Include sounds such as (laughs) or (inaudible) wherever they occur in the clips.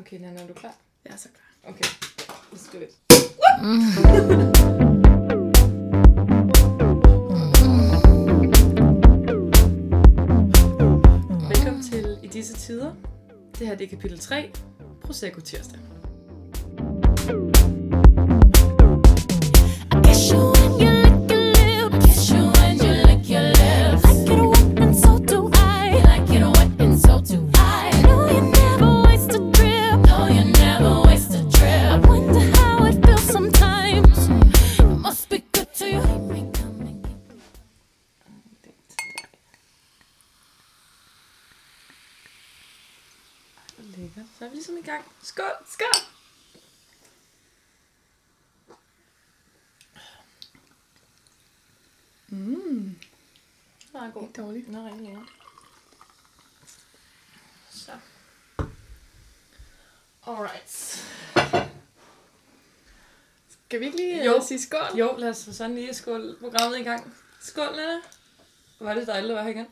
Okay, Nana, er du klar? Jeg er så klar. Okay, let's do it. Velkommen til I disse tider. Det her det er kapitel 3, Prosecco tirsdag. Kiss dårligt. Er rigtig lækker. Så. Alright. Skal vi ikke lige Jo. jo. sige skål? Jo, lad os sådan lige skål programmet i gang. Skål, Nana. Var det dejligt at være her igen?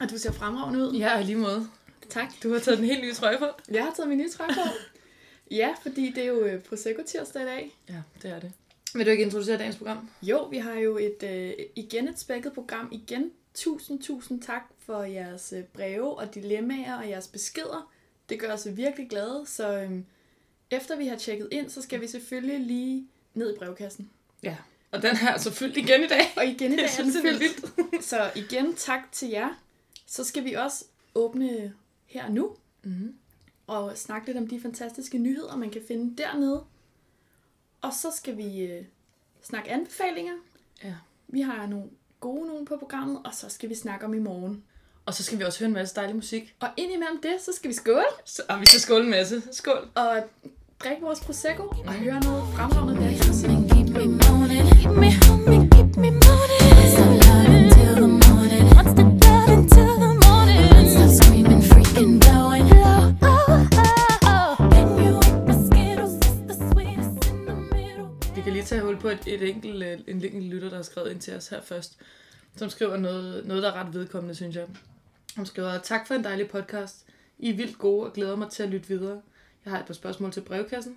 Og du ser fremragende ud. Ja, i lige måde. Tak. Du har taget den helt nye trøje på. Jeg har taget min nye trøje på. (laughs) ja, fordi det er jo øh, Prosecco tirsdag i dag. Ja, det er det. Vil du ikke introducere dagens program? Jo, vi har jo et øh, igen et spækket program. Igen, tusind, tusind tak for jeres øh, breve og dilemmaer og jeres beskeder. Det gør os virkelig glade, så øh, efter vi har tjekket ind, så skal vi selvfølgelig lige ned i brevkassen. Ja. Og den her er så fyldt igen i dag. Og igen i dag er den det fyldt. Så igen, tak til jer. Så skal vi også åbne her nu Mm-hmm. og snakke lidt om de fantastiske nyheder, man kan finde dernede. Og så skal vi øh, snakke anbefalinger. Ja. Vi har nogle gode nogen på programmet, og så skal vi snakke om i morgen. Og så skal vi også høre en masse dejlig musik. Og indimellem det, så skal vi skåle Så, og vi skal skåle en masse. Skål. og drikke vores Prosecco og høre noget fremragende dansk musik. Keep me moaning. Keep me keep me moaning. Tage hul på et, et enkelt, øh, en enkelt lytter, der har skrevet ind til os her først. Som skriver noget, noget der er ret vedkommende, synes jeg. Hun skriver, tak for en dejlig podcast. I er vildt gode og glæder mig til at lytte videre. Jeg har et par spørgsmål til brevkassen.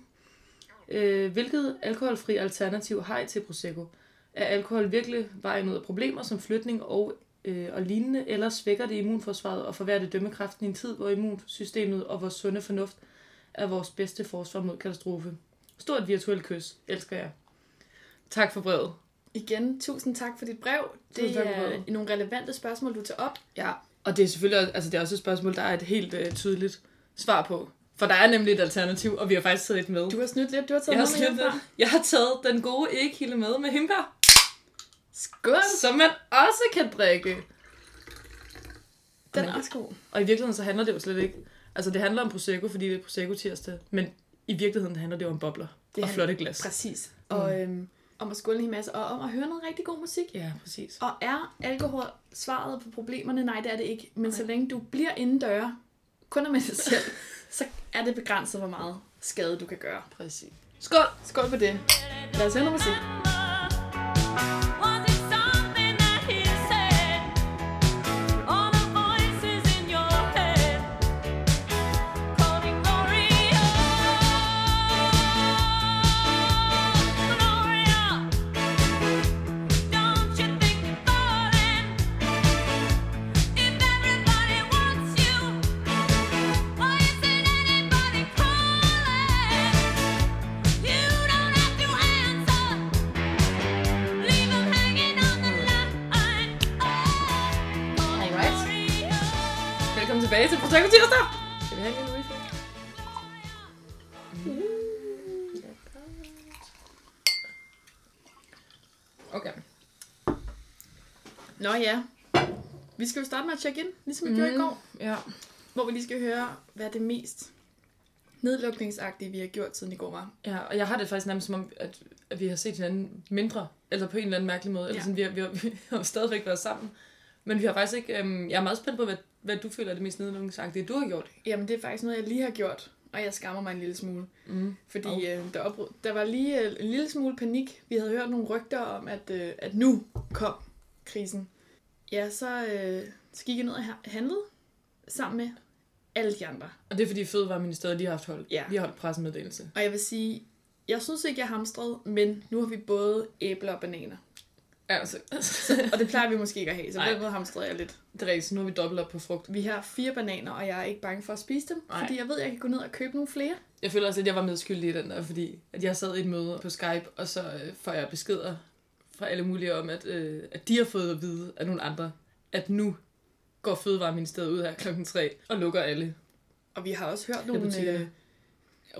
Øh, hvilket alkoholfri alternativ har I til Prosecco? Er alkohol virkelig vejen ud af problemer som flytning og, øh, og lignende, eller svækker det immunforsvaret og forværrer det dømmekraften i en tid, hvor immunsystemet og vores sunde fornuft er vores bedste forsvar mod katastrofe? Stort virtuelt kys. Elsker jer. Tak for brevet. Igen, tusind tak for dit brev. Det er brevet. nogle relevante spørgsmål, du tager op. Ja, og det er selvfølgelig også, altså det er også et spørgsmål, der er et helt øh, tydeligt svar på. For der er nemlig et alternativ, og vi har faktisk taget et med. Du har snydt lidt, du har taget jeg, har noget med snydt hjemmefra. lidt. jeg har taget den gode ægkilde med med himbær, Skål! som man også kan drikke. Den er også god. Og i virkeligheden så handler det jo slet ikke... Altså det handler om Prosecco, fordi det er Prosecco tirsdag, men i virkeligheden handler det jo om bobler Det og flotte glas. Præcis. Og øhm, om at skåle en hel masse, og om at høre noget rigtig god musik. Ja, præcis. Og er alkohol svaret på problemerne? Nej, det er det ikke. Men så længe du bliver indendøre, kun med dig selv, så er det begrænset, hvor meget skade du kan gøre. Præcis. Skål! Skål på det. Lad os høre noget musik. Til Prosecco tirsdag! Skal vi have en lille refill? Okay. Nå ja. Vi skal jo starte med at tjekke ind, ligesom vi mm. gjorde i går. Ja. Hvor vi lige skal høre, hvad det mest nedlukningsagtige, vi har gjort siden i går var. Ja, og jeg har det faktisk nærmest som om, at, vi har set hinanden mindre, eller på en eller anden mærkelig måde. Eller Ja. sådan, vi, har, vi, har, (laughs) vi har stadigvæk været sammen. Men vi har faktisk ikke... Øhm, jeg er meget spændt på, hvad, hvad du føler er det mest nedlukningsagtige, du har gjort. Jamen, det er faktisk noget, jeg lige har gjort, og jeg skammer mig en lille smule. Mm. Fordi oh. øh, der, opbrud, der var lige øh, en lille smule panik. Vi havde hørt nogle rygter om, at, øh, at nu kom krisen. Ja, så, øh, så gik jeg ned og ha- handlede sammen med alle de andre. Og det er fordi Fødevareministeriet, de har haft hold. Ja. De har holdt pressemeddelelse. Og jeg vil sige, jeg synes ikke, jeg hamstrede, men nu har vi både æbler og bananer. Ja, altså, Og det plejer vi måske ikke at have, så på den måde hamstrede jeg lidt. det er rigtigt, så nu har vi dobbelt op på frugt. Vi har fire bananer, og jeg er ikke bange for at spise dem, Nej. fordi jeg ved, at jeg kan gå ned og købe nogle flere. Jeg føler også, at jeg var medskyldig i den der, fordi at jeg sad i et møde på Skype, og så øh, får jeg beskeder fra alle mulige om, at, øh, at de har fået at vide af nogle andre, at nu går Fødevareministeriet ud her klokken 3 og lukker alle. Og vi har også hørt nogle øh,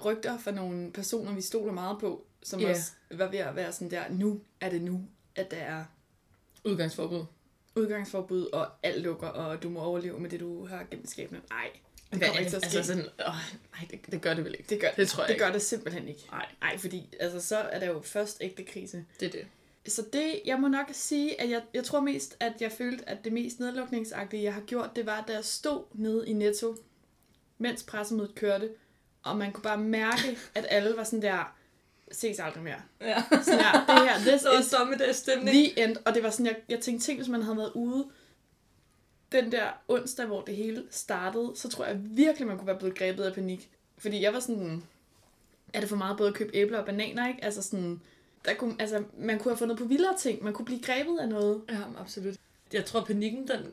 rygter fra nogle personer, vi stoler meget på, som Ja. også var ved at være sådan der, nu er det nu, at der er Udgangsforbud. udgangsforbud, og alt lukker, og du må overleve med det, du har gennem skabene. Nej, det kommer er ikke til at ske. Altså sådan, åh, nej, det, det gør det vel ikke. det gør, det tror jeg det ikke. gør det simpelthen ikke. Nej, Nej, fordi altså, så er der jo først ægte krise. det er det. Så det, jeg må nok sige, at jeg, jeg tror mest, at jeg følte, at det mest nedlukningsagtige, jeg har gjort, det var, da jeg stod nede i Netto, mens pressemødet kørte, og man kunne bare mærke, at alle var sådan der, ses aldrig mere. Ja. Sådan der, det her, this (laughs) Så is dommedagsstemning. the end. Og det var sådan, jeg, jeg tænkte, tænk, hvis man havde været ude den der onsdag, hvor det hele startede, så tror jeg virkelig, man kunne være blevet grebet af panik. Fordi jeg var sådan, er det for meget både at købe æbler og bananer, ikke? Altså sådan, der kunne, altså, man kunne have fundet på vildere ting. Man kunne blive grebet af noget. Ja, absolut. Jeg tror, panikken, den,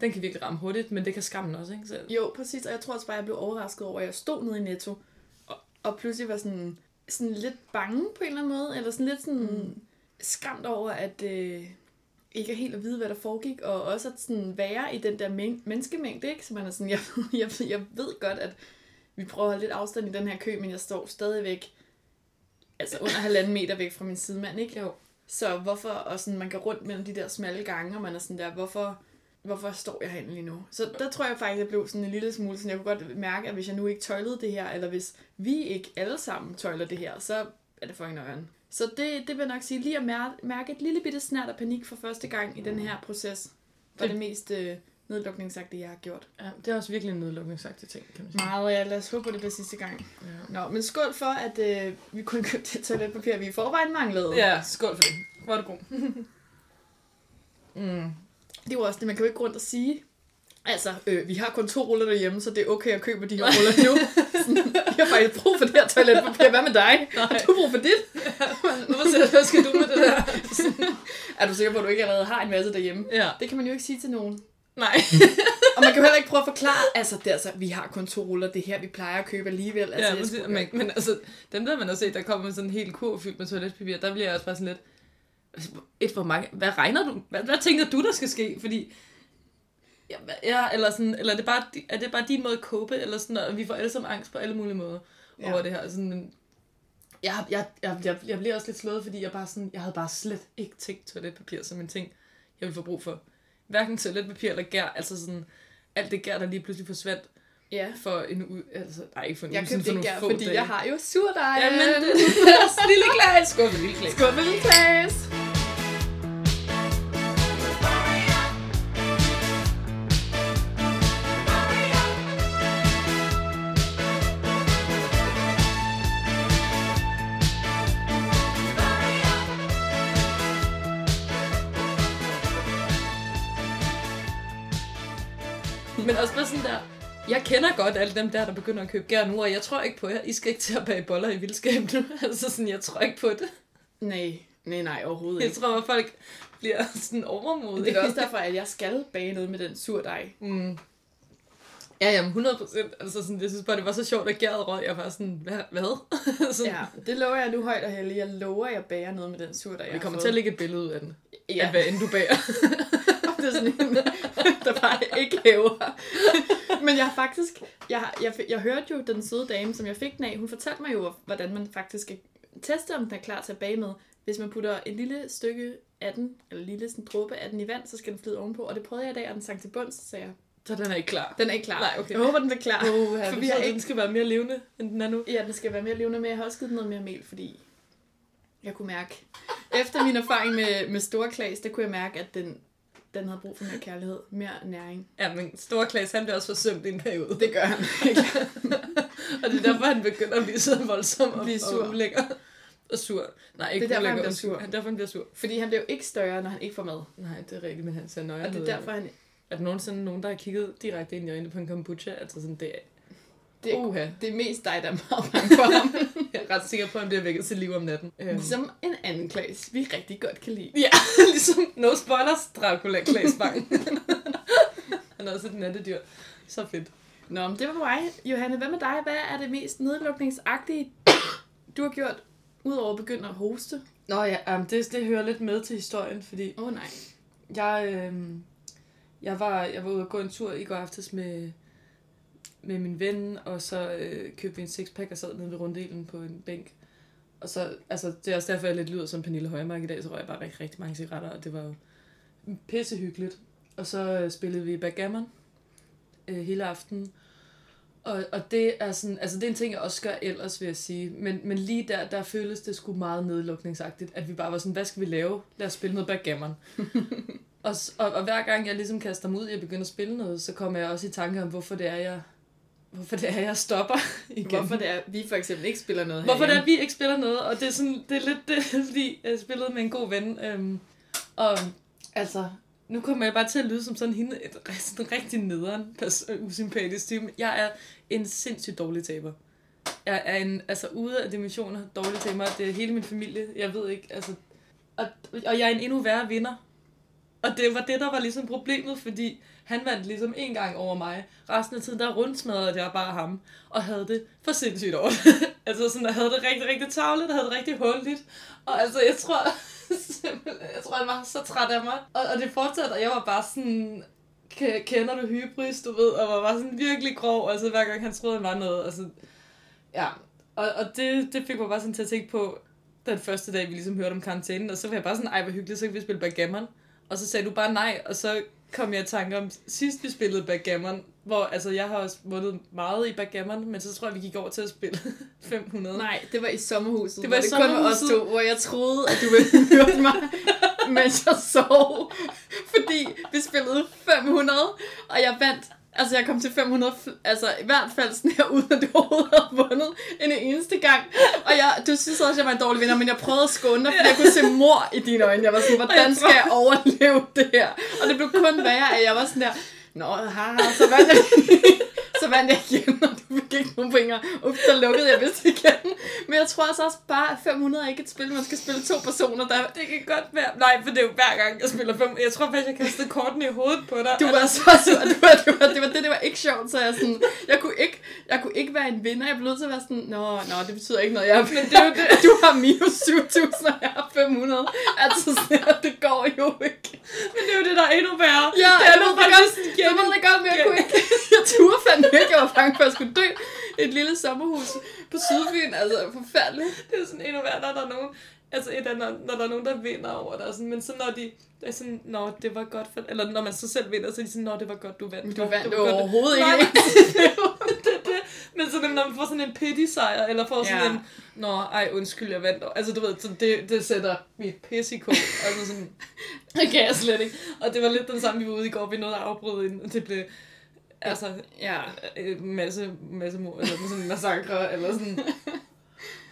den kan virkelig ramme hurtigt, men det kan skammen også, ikke? Så, Jo, præcis. Og jeg tror også bare, jeg blev overrasket over, at jeg stod nede i Netto, og, og pludselig var sådan, sådan lidt bange på en eller anden måde, eller sådan lidt sådan mm. skræmt over, at øh, ikke er helt at vide, hvad der foregik, og også at sådan være i den der men- menneskemængde, ikke? Så man er sådan, (laughs) jeg, jeg, jeg ved godt, at vi prøver at holde lidt afstand i den her kø, men jeg står stadigvæk altså under halvanden meter væk fra min sidemand, ikke? jo. Så hvorfor, og sådan, man går rundt mellem de der smalle gange, og man er sådan der, hvorfor, hvorfor står jeg herinde lige nu? Så der tror jeg faktisk, jeg blev sådan en lille smule, sådan, jeg kunne godt mærke, at hvis jeg nu ikke tøjlede det her, eller hvis vi ikke alle sammen tøjler det her, så er det fucking nøjeren. Så det, det vil jeg nok sige, lige at mærke, et lille bitte snært af panik for første gang i den her proces, var Det- det mest øh, nedlukningsagtige, jeg har gjort. Ja, det er også virkelig en nedlukningsagtig ting, kan man sige. Meget, ja, lad os håbe på, det bliver sidste gang. Ja. Nå, men skål for, at øh, vi kunne købe det toiletpapir, vi i forvejen manglede. ja, skål for det. Hvor er du god. (laughs) mm. Det er jo også det, man kan jo ikke gå rundt og sige. Altså, øh, vi har kun to ruller derhjemme, så det er okay at købe de her ruller nu. (laughs) Sådan, jeg har faktisk brug for det her toiletpapir. Hvad med dig? Nej. Har du brug for dit? Hvorfor skal du med det der? (laughs) Er du sikker på, at du ikke allerede har en masse derhjemme? Ja. Det kan man jo ikke sige til nogen. Nej. (laughs) Og man kan jo heller ikke prøve at forklare, altså, det er altså, vi har kun to ruller, det er her, vi plejer at købe alligevel. Altså, ja, skulle- men, men altså, dem der man har set, der kommer med sådan en hel kur fyldt med toiletpapir, der bliver jeg også bare sådan lidt, et for mange, hvad regner du, hvad, hvad tænker du, der skal ske? Fordi, ja, ja eller, sådan, eller er, det bare, er det bare din måde at cope, eller sådan, og vi får alle sammen angst på alle mulige måder Ja. over det her. Sådan, jeg, jeg, jeg, jeg, jeg bliver også lidt slået, fordi jeg bare sådan, jeg havde bare slet ikke tænkt toiletpapir som en ting, jeg ville få brug for. Hverken toiletpapir eller gær, altså sådan, alt det gær, der lige pludselig forsvandt Ja. for en uge, altså, nej, ikke for en Jeg uge, købte for ikke nogle gær, få fordi dage. jeg har jo surdej. Ja, men det er lille glas. Skål for lille glas. Skål for lille Klaas. Også bare sådan der, jeg kender godt alle dem der, der begynder at købe gær nu, og jeg tror ikke på jer. I skal ikke til at bage boller i vildskab nu. (laughs) Altså sådan, jeg tror ikke på det. Nej, nej, nej, overhovedet Jeg ikke. tror, at folk bliver (laughs) sådan overmodige. Det er også derfor, at jeg skal bage noget med den surdej. Mm. Ja, jamen 100 procent. Altså sådan, jeg synes bare, det var så sjovt, at gæret rød. Jeg var sådan, hvad? hvad? (laughs) sådan, Ja, det lover jeg nu højt og heldigt. Jeg lover, at jeg bager noget med den surdej, jeg Vi kommer til at lægge et billede ud af den. Ja, Af hvad end du bager. Det er sådan en, (laughs) der bare ikke hæver. Men jeg har faktisk... Jeg, jeg, jeg hørte jo den søde dame, som jeg fik den af. Hun fortalte mig jo, hvordan man faktisk skal teste, om den er klar til at bage med. Hvis man putter et lille stykke af den, eller en lille sådan dråbe af den i vand, så skal den flyde ovenpå. Og det prøvede jeg i dag, og den sank til bunds, så sagde jeg, Så den er ikke klar. den er ikke klar. Nej, okay. Jeg håber, den bliver klar. Oh, For for vi har ikke... den skal være mere levende, end den er nu. Ja, den skal være mere levende, men jeg har også givet den noget mere mel, fordi jeg kunne mærke, efter min erfaring med, med store klags, der kunne jeg mærke, at den, den havde brug for mere kærlighed, mere næring. Ja, men Store Klaas, han bliver også forsømt i en periode. Det gør han. (laughs) Og det er derfor, han begynder at blive så voldsom og, Blive sur. og ulækker. Og sur. Nej, ikke Det er derfor, han bliver sur. Han, derfor, han bliver sur. Fordi han bliver jo ikke større, når han ikke får mad. Nej, det er rigtigt, men han ser nøje Og det er derfor, han Er der nogensinde nogen, der har kigget direkte ind i øjnene på en kombucha? Altså sådan, det Det, Uha. det er mest dig, der er meget bange for ham. (laughs) jeg er ret sikker på, om det har vækket sit liv om natten. Øhm. Som en anden klasse, vi rigtig godt kan lide. Ja, (laughs) ligesom no spoilers, Dracula Klaas Bang. (laughs) Han er også et nattedyr. Så fedt. Nå, men det var mig. Johanne, hvad med dig? Hvad er det mest nedlukningsagtige, du har gjort, udover at begynde at hoste? Nå ja, um, det, det hører lidt med til historien, fordi Åh oh, nej. jeg, øhm, jeg, var, jeg var ude at gå en tur i går aftes med, med min ven, og så øh, købte vi en sixpack og sad nede ved runddelen på en bænk. Og så, altså, det er også derfor, jeg lidt lyder som Pernille Højmark i dag, så røg jeg bare rigtig, rigtig mange cigaretter, og det var jo pissehyggeligt. Og så øh, spillede vi backgammon øh, hele aftenen. Og, og det er sådan, altså det er en ting, jeg også gør ellers, vil jeg sige. Men, men lige der, der føles det sgu meget nedlukningsagtigt, at vi bare var sådan, hvad skal vi lave? Lad os spille noget backgammon. (laughs) og, og, og, hver gang jeg ligesom kaster mig ud i at begynde at spille noget, så kommer jeg også i tanke om, hvorfor det er, jeg, hvorfor det er, jeg stopper (laughs) igen. Hvorfor det er, vi for eksempel ikke spiller noget Hvorfor det er, herhjemme. vi ikke spiller noget, og det er, sådan, det er lidt det, (laughs) fordi jeg spillede med en god ven, øhm, og altså, nu kommer jeg bare til at lyde som sådan hende, et, (laughs) sådan rigtig nederen, øh, usympatisk type. Jeg er en sindssygt dårlig taber. Jeg er en, altså ude af dimensioner, dårlig taber. Det er hele min familie, jeg ved ikke, altså, og, og jeg er en endnu værre vinder. Og det var det, der var ligesom problemet, fordi han vandt ligesom en gang over mig. Resten af tiden, der rundsmadrede jeg bare ham, og havde det for sindssygt over (laughs) Altså sådan, jeg havde det rigtig, rigtig tavligt, og havde det rigtig hulligt. Og altså, jeg tror (laughs) jeg tror, han var så træt af mig. Og, og det fortsatte, og jeg var bare sådan, kender du hybris, du ved, og var bare sådan virkelig grov, altså hver gang han troede, han var noget, altså, ja. Og, og det, det fik mig bare sådan til at tænke på, den første dag, vi ligesom hørte om karantænen, og så var jeg bare sådan, ej, hvor hyggeligt, så kan vi spille backgammon. Og så sagde du bare nej, og så kom jeg i tanke om, sidst vi spillede backgammon, hvor, altså, jeg har også vundet meget i backgammon, men så tror jeg, vi gik over til at spille (laughs) 500. Nej, det var i sommerhuset. Det var i det kun var os sommerhuset. to, hvor jeg troede, at du ville (laughs) høre mig, mens jeg sov. (laughs) Fordi vi spillede 500, og jeg vandt Altså, jeg kom til 500, fl- altså i hvert fald sådan her, uden at du overhovedet havde vundet en eneste gang. Og jeg, du synes også, at jeg var en dårlig vinder, men jeg prøvede at skåne dig, fordi jeg kunne se mor i dine øjne. Jeg var sådan, hvordan skal jeg overleve det her? Og det blev kun værre, at jeg var sådan der, Nå, haha, så vandt jeg, så vandt jeg igen, og du fik ikke nogen point. og der lukkede jeg vist igen. Men jeg tror altså også bare, at 500 er ikke et spil, man skal spille to personer. Der, Det kan godt være. Nej, for det er jo hver gang, jeg spiller 5. Jeg tror faktisk, jeg kastede kortene i hovedet på dig. du var så sur. Du var, du var, det var det, det var ikke sjovt, så jeg, sådan, jeg, kunne ikke, jeg kunne ikke være en vinder. Jeg blev nødt til at være sådan, nå, nå, det betyder ikke noget. Jeg, men det er jo det. Du har minus 7.000, og jeg har 500. Altså, sådan, det går jo ikke. Men det er jo det, der er endnu værre. Ja, det jeg er ved nu det godt. faktisk Jeg ved det godt, men jeg kunne ikke. Jeg turde fandme ikke. (laughs) Jeg var bange for, at jeg skulle dø et lille sommerhus på Sydfyn. Altså, forfærdeligt. Det er sådan endnu værre, når der er nogen, altså et er, når, når der er nogen, der vinder over dig, sådan, men så når de, det er sådan, nå, det var godt for, eller når man så selv vinder, så er de sådan, nå, det var godt, du vandt. Du Nå, vandt det jo var godt, overhovedet Nej, ikke. (laughs) det, det. Men så når man får sådan en pity sejr, eller får sådan Ja. en, nå, ej, undskyld, jeg vandt. Altså, du ved, så det, det sætter mit pisse i kog. altså sådan, (laughs) det kan jeg slet ikke. Og det var lidt den samme, vi var ude i går, vi nåede at afbryde, inden det blev, altså, Ja. øh, masse, masse mord, eller sådan en massakre, eller sådan. (laughs)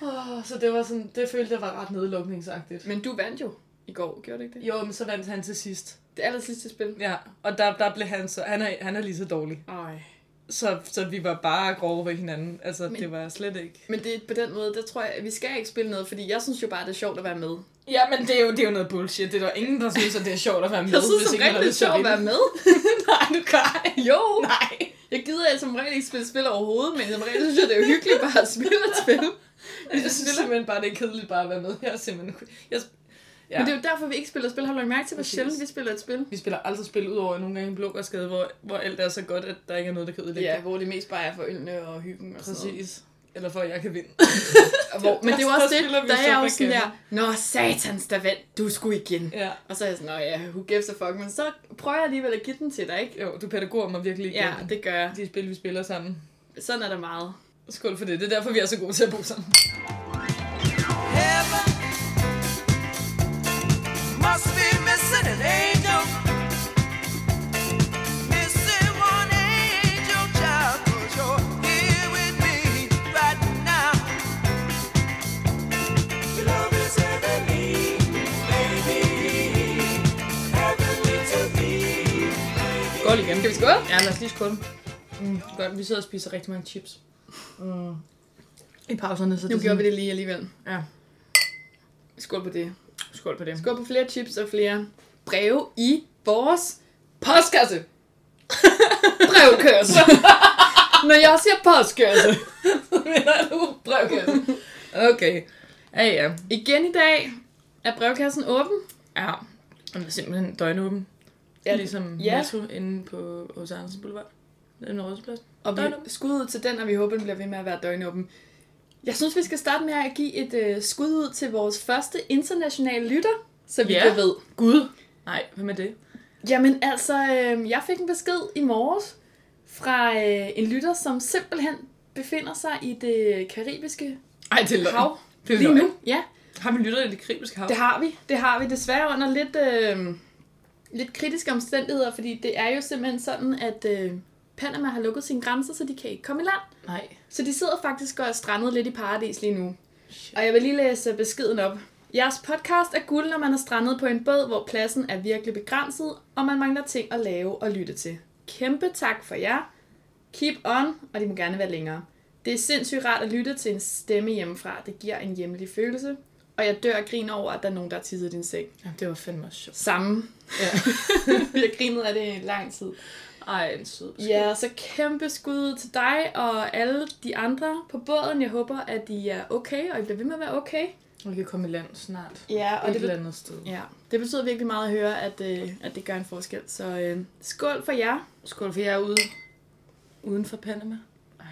Oh, så det var sådan, det følte jeg var ret nedlukningsagtigt. Men du vandt jo i går, gjorde du ikke det? Jo, men så vandt han til sidst. Det aller sidste spil. Ja, og der, der blev han så, han er, han er lige så dårlig. Ej. Så, så vi var bare grove ved hinanden. Altså, Men- det var slet ikke. Men det, på den måde, der tror jeg, at vi skal ikke spille noget, fordi jeg synes jo bare, det er sjovt at være med. Ja, men det er jo, det er jo noget bullshit. Det er der ingen, der synes, at det er sjovt at være med. Jeg synes hvis som regel, det er sjovt at være med. (laughs) Nej, du kan Jo. Nej. Jeg gider jeg som regel ikke spille spil overhovedet, men som regel synes jeg, det er jo hyggeligt bare at spille et spil. (laughs) Jeg synes simpelthen bare, det er kedeligt bare at være med. Jeg er simpelthen... Jeg, Ja. Men det er jo derfor, vi ikke spiller spil. Har du lagt mærke til, hvor Præcis. sjældent vi spiller et spil? vi spiller aldrig spil ud over nogle gange en blokkerskade, hvor, hvor alt er så godt, at der ikke er noget, der kan ødelægge Ja, det. hvor det mest bare er for ølene og hyggen og sådan noget. Præcis. Eller for, at jeg kan vinde. (laughs) Og hvor, (laughs) men det er jo Der også det, der er jo sådan der, Nå satans, der vandt, du skulle igen. Ja. Og så er jeg sådan, Nå ja, who gives a fuck, men så prøver jeg alligevel at give den til dig, ikke? Jo, du pædagoger mig virkelig igen. Ja, det gør jeg. De spil, vi spiller sammen. Sådan er der meget. Skål for det. Det er derfor, vi er så gode til at bo sammen. Heaven Skål igen. Skal vi skåle? Ja, lad os lige skåle. Mm, godt, vi sidder og spiser rigtig mange chips. Mm. I pauserne, så Nu det gjorde vi det lige alligevel. Ja, Skål på det. Skål på det. Skål på flere chips og flere breve i vores postkasse. Brevkasse. (laughs) Når jeg siger postkasse. mener du brevkasse? Okay. Ja, ja. Igen i dag er brevkassen åben. Ja, den er simpelthen døgnåben. Ja, ligesom ja. Netto inde på Hos Andersen Boulevard. Den rådsplads. Og vi skud ud til den, og vi håber, den bliver ved med at være døgnåben. Jeg synes, vi skal starte med at give et øh, skud ud til vores første internationale lytter, så vi Ja. det ved. Gud. Nej, hvem er det? Jamen altså, øh, jeg fik en besked i morges fra øh, en lytter, som simpelthen befinder sig i det karibiske Ej, det er løgn. hav Det er lige løgn. nu. Ja, Har vi lyttet i det kribiske hav? det har vi. Det har vi desværre under lidt, øh, lidt kritiske omstændigheder, fordi det er jo simpelthen sådan, at øh, Panama har lukket sine grænser, så de kan ikke komme i land. Nej. Så de sidder faktisk og er strandet lidt i paradis lige nu. Og jeg vil lige læse beskeden op. Jeres podcast er guld, når man er strandet på en båd, hvor pladsen er virkelig begrænset, og man mangler ting at lave og lytte til. Kæmpe tak for jer. Keep on, og de må gerne være længere. Det er sindssygt rart at lytte til en stemme hjemmefra. Det giver en hjemlig følelse. Og jeg dør af grin over, at der er nogen, der har tisset i din seng. Ja, det var fandme sjovt. Samme. Ja. Vi har grinet af det i lang tid. Ej, en sød besked. Ja, så kæmpe skud til dig og alle de andre på båden. Jeg håber, at I er okay, og I bliver ved med at være okay. Vi kan komme i land snart. Ja, og Et det, eller andet sted. ja, det betyder virkelig meget at høre, at, øh, at det gør en forskel. Så øh, skål for jer. Skål, for jeg er ude uden for Panama. Ej.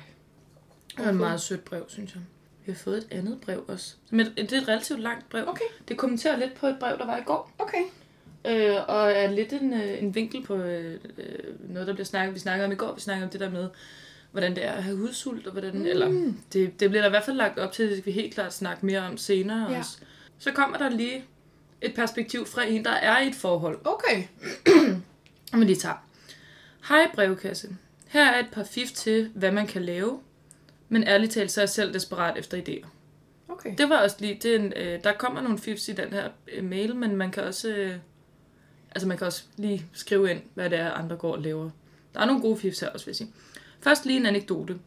Det var et meget sødt brev, synes jeg. Vi har fået et andet brev også. Men det er et relativt langt brev. Okay. Det kommenterer lidt på et brev, der var i går. Okay. Øh, og er lidt en, øh, en vinkel på øh, øh, noget, der bliver snakket. Vi snakkede om i går, vi snakkede om det der med, hvordan det er at have hudsult, og hvordan, mm. eller det, det bliver der i hvert fald lagt op til, det skal vi helt klart snakke mere om senere Ja. også. Så kommer der lige et perspektiv fra en, der er i et forhold. Okay. Og man lige tager. Hej brevkasse. Her er et par fif til, hvad man kan lave, men ærligt talt, så er jeg selv desperat efter idéer. Okay. Det var også lige, det en, øh, der kommer nogle fifs i den her øh, mail, men man kan også, øh, altså man kan også lige skrive ind, hvad det er, andre går og laver. Der er nogle gode fifs her også, vil jeg sige. Først lige en anekdote.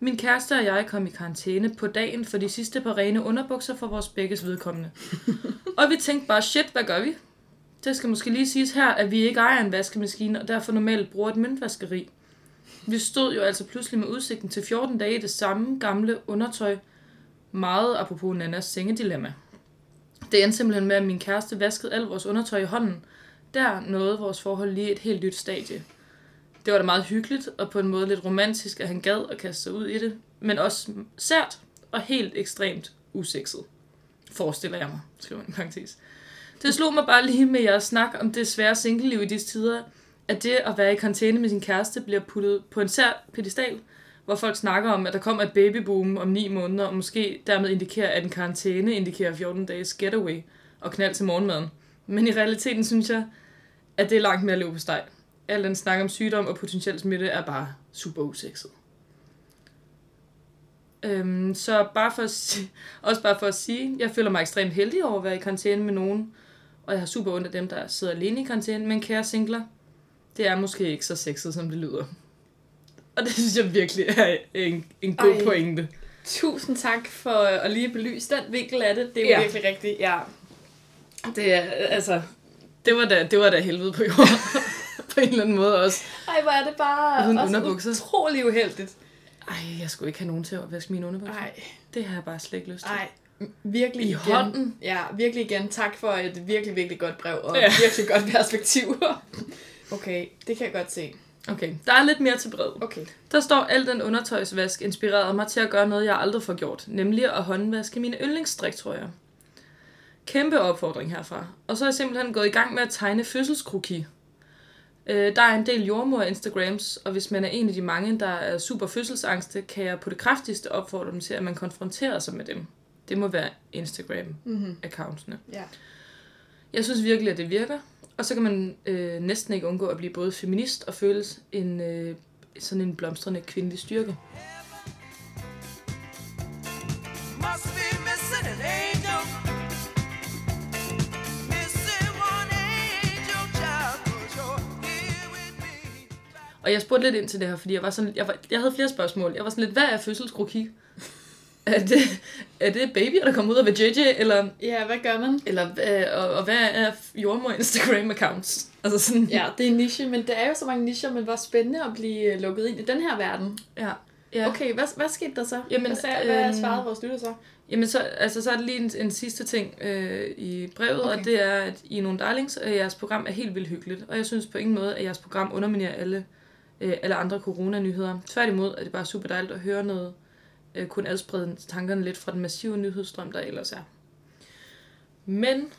Min kæreste og jeg kom i karantæne på dagen for de sidste par rene underbukser for vores begges vedkommende. (laughs) og vi tænkte bare, shit, hvad gør vi? Det skal måske lige siges her, at vi ikke ejer en vaskemaskine, og derfor normalt bruger et møntvaskeri. Vi stod jo altså pludselig med udsigten til 14 dage i det samme gamle undertøj, meget apropos Nannas sengedilemma. Det endte simpelthen med, at min kæreste vaskede alt vores undertøj i hånden. Der nåede vores forhold lige et helt nyt stadie. Det var da meget hyggeligt, og på en måde lidt romantisk, at han gad at kaste sig ud i det, men også sært og helt ekstremt usekset. Forestiller jeg mig, skriver han i parentes. Det slog mig bare lige med jeres snak om det svære singleliv i disse tider, at det at være i karantæne med sin kæreste bliver puttet på en sær pedestal, hvor folk snakker om, at der kommer et babyboom om 9 måneder, og måske dermed indikerer, at en karantæne indikerer 14 dages getaway og knald til morgenmaden. Men i realiteten synes jeg, at det er langt mere steg. Al den snak om sygdom og potentiel smitte er bare super usekset. Øhm, så bare for at sige, (laughs) også bare for at sige, jeg føler mig ekstremt heldig over at være i karantæne med nogen, og jeg har super ondt af dem, der sidder alene i karantæne, men kære singler, det er måske ikke så sexet, som det lyder. Og det synes jeg virkelig er en, en god. Ej. pointe. Tusind tak for at lige belyse den vinkel af det. Det er jo Ja. virkelig rigtigt. Ja. Det er, altså, det var da, det var da helvede på jorden. (laughs) på en eller anden måde også. Ej, hvor er det bare Uden også underbukser. utrolig uheldigt. Ej, jeg skulle ikke have nogen til at vaske mine underbukser. Ej, Det har jeg bare slet ikke lyst til. ej. Virkelig I igen. hånden? Ja, virkelig igen. Tak for et virkelig, virkelig godt brev og Ja. ja. virkelig godt perspektiv. (laughs) okay, det kan jeg godt se. Okay, der er lidt mere til brevet. Okay. Der står, al den undertøjsvask inspirerede mig til at gøre noget, jeg aldrig får gjort, nemlig at håndvaske mine yndlingsstriktrøjer. Kæmpe opfordring herfra. Og så er jeg simpelthen gået i gang med at tegne fødselskroki. Øh, der er en del jordmor Instagrams, og hvis man er en af de mange, der er super fødselsangste, kan jeg på det kraftigste opfordre dem til, at man konfronterer sig med dem. Det må være Instagram-accountsene. Ja. Jeg synes virkelig, at det virker. Og så kan man øh, næsten ikke undgå at blive både feminist og føles en, øh, sådan en blomstrende kvindelig styrke. Must Og jeg spurgte lidt ind til det her, fordi jeg, var sådan, jeg, var, jeg havde flere spørgsmål. Jeg var sådan lidt, hvad er fødselskroki? (laughs) er, det, er det babyer, der kommer ud af JJ, eller, Ja, hvad gør man? eller øh, og, og hvad er jordmor Instagram-accounts? Altså sådan, Ja, det er en niche, men det er jo så mange nicher, men hvor spændende at blive øh, lukket ind i den her verden. ja. ja. Okay, hvad, hvad skete der så? Jamen, sagde, hvad øhm, svarede vores lytter så? Jamen, så, altså, så er der lige en, en sidste ting øh, i brevet, okay. Okay. og det er, at I er nogle darlings, og jeres program er helt vildt hyggeligt. Og jeg synes på ingen måde, at jeres program underminerer alle, øh, alle andre coronanyheder. Tværtimod er det bare super dejligt at høre noget, øh, kun adsprede tankerne lidt fra den massive nyhedsstrøm, der ellers er. Men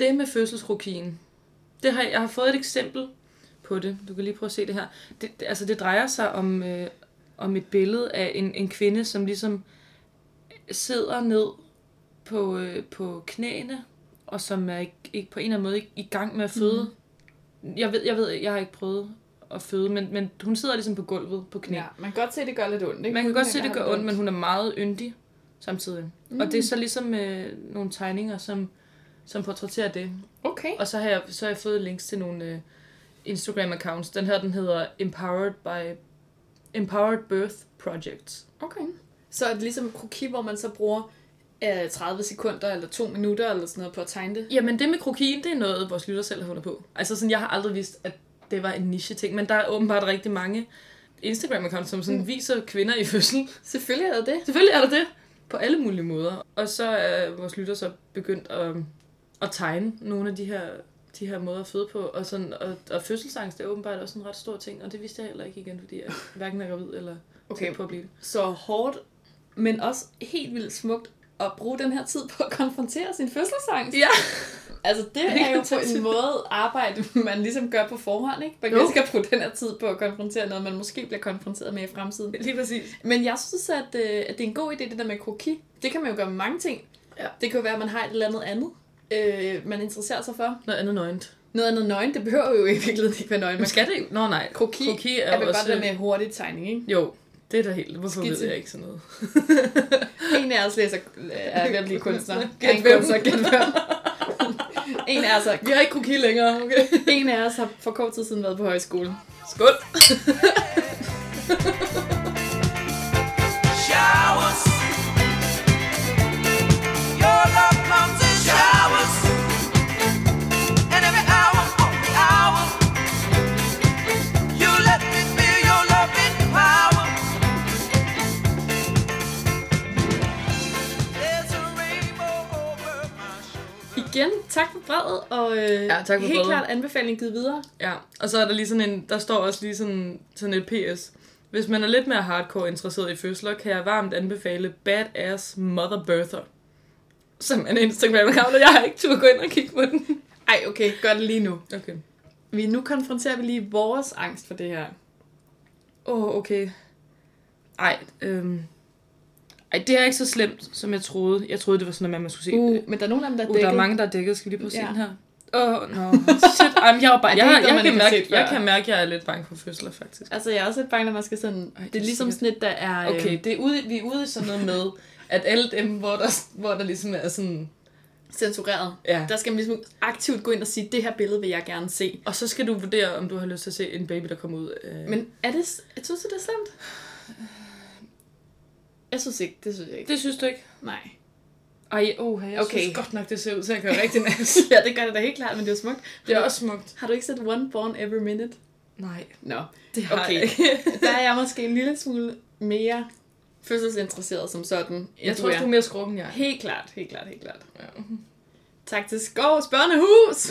det med fødselskrokien, det har, jeg har fået et eksempel på det. Du kan lige prøve at se det her. Det, det, altså, det drejer sig om, øh, om et billede af en, en kvinde, som ligesom sidder ned på, øh, på knæene, og som er ikke, ikke på en eller anden måde ikke i gang med at føde. Mm. Jeg, ved, jeg ved, jeg har ikke prøvet at føde, men, men hun sidder ligesom på gulvet på knæ. Ja, man kan godt se, at det gør lidt ondt, ikke? Man kan Hun godt se, at det gør ondt, men hun er meget yndig samtidig. Mm. Og det er så ligesom øh, nogle tegninger, som, som portrætterer det. Okay. Og så har jeg, så har jeg fået links til nogle øh, Instagram-accounts. Den her, den hedder Empowered by Empowered Birth Project. Okay. Så er det ligesom kroki, hvor man så bruger øh, 30 sekunder eller to minutter eller sådan noget på at tegne det? Jamen, det med krokien, det er noget, vores lytter selv har fundet på. Altså, sådan, jeg har aldrig vidst, at det var en niche-ting, men der er åbenbart rigtig mange Instagram-accounts, som sådan mm. viser kvinder i fødsel. Selvfølgelig er det det. Selvfølgelig er der det. På alle mulige måder. Og så er vores lytter så begyndt at, at tegne nogle af de her, de her måder at føde på. Og, sådan, og, og fødselsangst er åbenbart også en ret stor ting, og det vidste jeg heller ikke igen, fordi jeg hverken er gravid eller. Okay. på at blive det. Så hårdt, men også helt vildt smukt at bruge den her tid på at konfrontere sin fødselsangst. Ja. Altså, det (laughs) er jo på en måde arbejde, man ligesom gør på forhånd, ikke? Man kan Jo. skal bruge den her tid på at konfrontere noget, man måske bliver konfronteret med i fremtiden. Lige præcis. Men jeg synes, at, øh, at det er en god idé, det der med kroki. Det kan man jo gøre med mange ting. Ja. Det kan jo være, at man har et eller andet andet, øh, man interesserer sig for. Noget andet nøgent. Noget andet nøgen, det behøver jo i virkeligheden ikke være nøgen. Men skal det ikke? Nå nej. kroki, kroki er, er vel også... bare det der med hurtig tegning, ikke? Jo, det er da helt... Hvorfor Skitse. ved jeg ikke sådan noget? (laughs) En af os læser, er ved at blive kunstner. (laughs) Gæt hvem. kunstner, gæt hvem. (laughs) En af os har, Vi har ikke kroki længere, okay? en af os har for kort tid siden været på højskole. Skål! (laughs) Igen, tak for brevet, og øh, Ja, tak for helt brevet. klart anbefaling givet videre. Ja, og så er der lige sådan en, der står også lige sådan, sådan et PS. Hvis man er lidt mere hardcore interesseret i fødsler, kan jeg varmt anbefale Badass Mother Birther. Som er en Instagram-account, og jeg har ikke tur gå ind og kigge på den. Ej, okay, gør det lige nu. Okay. Vi, nu konfronterer vi lige vores angst for det her. Åh, oh, okay. Ej, øhm... Ej, det er ikke så slemt, som jeg troede. Jeg troede, det var sådan noget, man skulle se. Uh, men der er nogle af dem, der er uh dækket. der er mange, der er dækket. Skal vi lige at se Ja. her? Åh, oh, no. Shit. Ej, jeg, bare, (laughs) Ej, jeg, jeg, jeg, kan mærke, set jeg kan mærke, at jeg er lidt bange for fødsler, faktisk. Altså, jeg er også lidt bange, når man skal sådan... Ej, det, er ligesom sådan et, der er... Okay, Øh, det er ude, vi er ude i sådan noget med, at alle dem, hvor der, hvor der ligesom er sådan... censureret. Ja. Der skal man ligesom aktivt gå ind og sige, det her billede vil jeg gerne se. Og så skal du vurdere, om du har lyst til at se en baby, der kommer ud. Øh. Men er det... Jeg synes, det er slemt. Jeg synes ikke, det synes jeg ikke. det synes du ikke? Nej. Ej, oh, jeg Okay. synes godt nok, det ser ud til at gøre (laughs) rigtig nice. ja, det gør det da helt klart, men det er smukt. det er også smukt. Har du ikke set One Born Every Minute? Nej, Nå. det har Okay. jeg ikke. Der er jeg måske en lille smule mere fødselsinteresseret som sådan. Jeg tror også, du er mere skrukken, jeg er. Helt klart, helt klart, helt klart. Ja. Tak til Skovs Børnehus!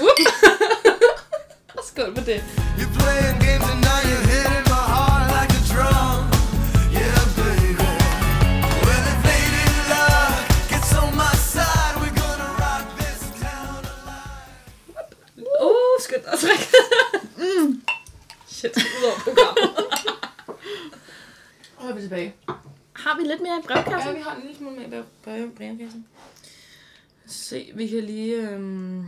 Og (laughs) skål på det. You're playing games and now you're hitting my heart like a drum. Har mere i brevkassen? Ja, vi har en lille smule med i brevkassen. Se, vi kan lige... Øhm...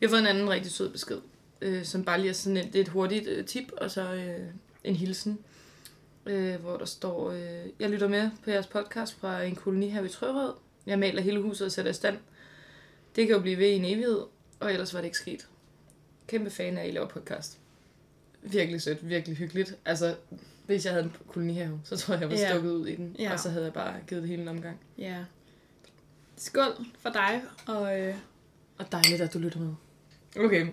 Vi har fået en anden rigtig sød besked, øh, som bare lige er sådan en, det er et hurtigt øh, tip, og så øh, en hilsen, øh, hvor der står, øh, jeg lytter med på jeres podcast fra en koloni her i Trørød. Jeg maler hele huset og sætter i stand. Det kan jo blive ved i en evighed, og ellers var det ikke sket. Kæmpe fan af, at I laver podcast. virkelig sødt, virkelig hyggeligt. Altså, hvis jeg havde en kolonihave, så tror jeg, jeg var Ja. stukket ud i den. Ja. Og så havde jeg bare givet det hele en omgang. Ja. Skål for dig, og øh, Og dejligt, at du lytter med. Okay.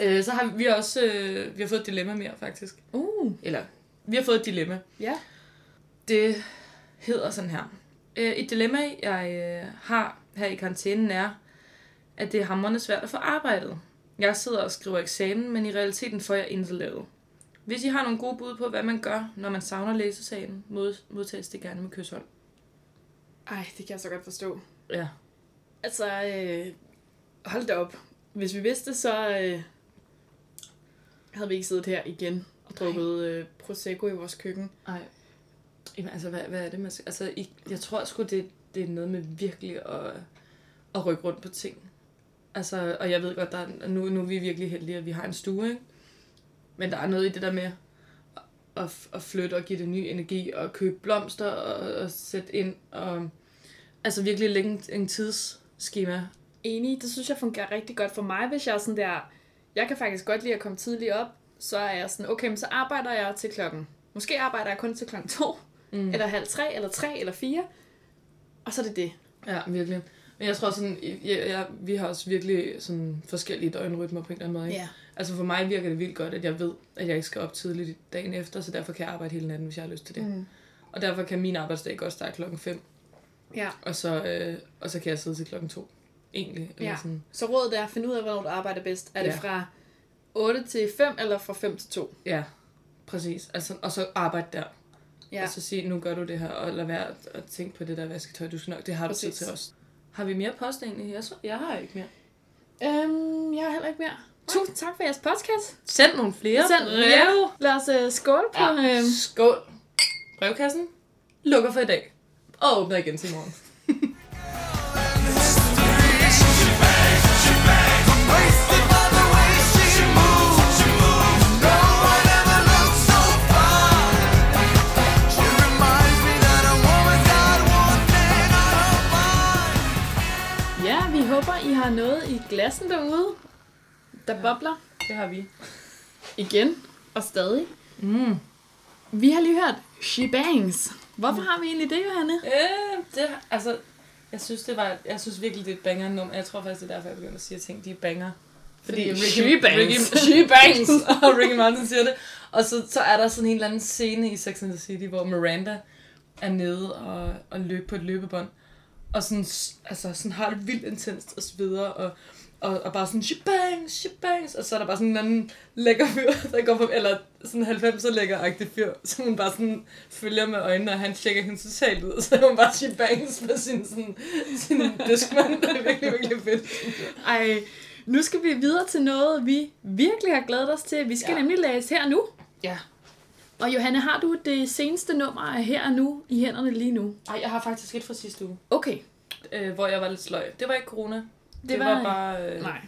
Øh, så har vi, også øh, vi har fået et dilemma mere, faktisk. uh, Eller, vi har fået et dilemma. ja. Det hedder sådan her. Øh, et dilemma, jeg øh, har her i karantænen er, at det er hamrende svært at få arbejdet. Jeg sidder og skriver eksamen, men i realiteten får jeg intet lavet. Hvis I har nogle gode bud på, hvad man gør, når man savner læsesalen, mod, modtages det gerne med kyshold. Ej, det kan jeg så godt forstå. Ja. Altså, øh, hold da op. Hvis vi vidste, så øh, havde vi ikke siddet her igen og drukket øh, Prosecco i vores køkken. Ej. Jamen, altså, hvad, hvad er det, man skal... Altså, I, jeg tror sgu, det, det er noget med virkelig at, at rykke rundt på ting. Altså, og jeg ved godt, der er, nu, nu er vi virkelig heldige, at vi har en stue, ikke? Men der er noget i det der med at, at, flytte og give det ny energi, og købe blomster og, og sætte ind, og altså virkelig lægge en, en tidsskema. Enig, det synes jeg fungerer rigtig godt for mig, hvis jeg er sådan der, jeg kan faktisk godt lide at komme tidligt op, så er jeg sådan, okay, men så arbejder jeg til klokken, måske arbejder jeg kun til klokken to, mm. eller halv tre, eller tre, eller fire, og så er det det. Ja, virkelig. Men jeg tror sådan, jeg, jeg, vi har også virkelig sådan forskellige døgnrytmer på en eller anden måde, ikke? Ja. Altså for mig virker det vildt godt, at jeg ved, at jeg ikke skal op tidligt dagen efter, så derfor kan jeg arbejde hele natten, hvis jeg har lyst til det. Mm. Og derfor kan min arbejdsdag godt starte klokken 5, Ja. og så, øh, og så kan jeg sidde til klokken 2. Egentlig. Eller Ja. sådan. Så rådet er at finde ud af, hvornår du arbejder bedst. Er det Ja. fra 8 til 5, eller fra 5 til 2? ja, præcis. Altså, og så arbejde der. Ja. Og så sige, nu gør du det her, og lad være at, tænke på det der vasketøj. Du skal nok, det har du tid Præcis. til os. Har vi mere post egentlig? Jeg, så, jeg har ikke mere. Øhm, jeg har heller ikke mere. Tusind tak for jeres podcast. Send nogle flere Send breve. Lad os uh, skåle på... Ja. Øhm, Skål. Brevkassen lukker for i dag. Og åbner igen til morgen. (laughs) håber, I har noget i glassen derude, der bobler Det har vi. igen og stadig. Mm. Vi har lige hørt She Bangs. Hvorfor har vi egentlig det, Johanne? Øh, det, altså, jeg synes, det var, jeg synes virkelig, det er et banger nummer. Jeg tror faktisk, det er derfor, jeg begynder at sige ting, de er banger. Fordi she bangs. Ricky, she bangs, (laughs) og Ricky Martin siger det. Og så, så er der sådan en eller anden scene i Sex and the City, hvor Miranda er nede og, og løber på et løbebånd. Og sådan, altså, sådan har det vildt intenst og så videre. Og, og, og bare sådan, she bangs, she bangs. Og så er der bare sådan en anden lækker fyr, (laughs) der går på, eller sådan 90'er lækker-agtig fyr, (laughs) som hun bare sådan følger med øjnene, og han tjekker hende totalt ud. Og (laughs) så er hun bare she bangs med sin, sådan, sin diskmand. Det er virkelig, virkelig fedt. Ej, nu skal vi videre til noget, vi virkelig har glædet os til. Vi skal. Ja. nemlig læse her nu. Ja. Og Johanne, har du det seneste nummer af her og nu i hænderne lige nu? Ej, jeg har faktisk et fra sidste uge. Okay. øh, hvor jeg var lidt sløj. Det var ikke corona. Det, Det var- var, bare øh, Nej.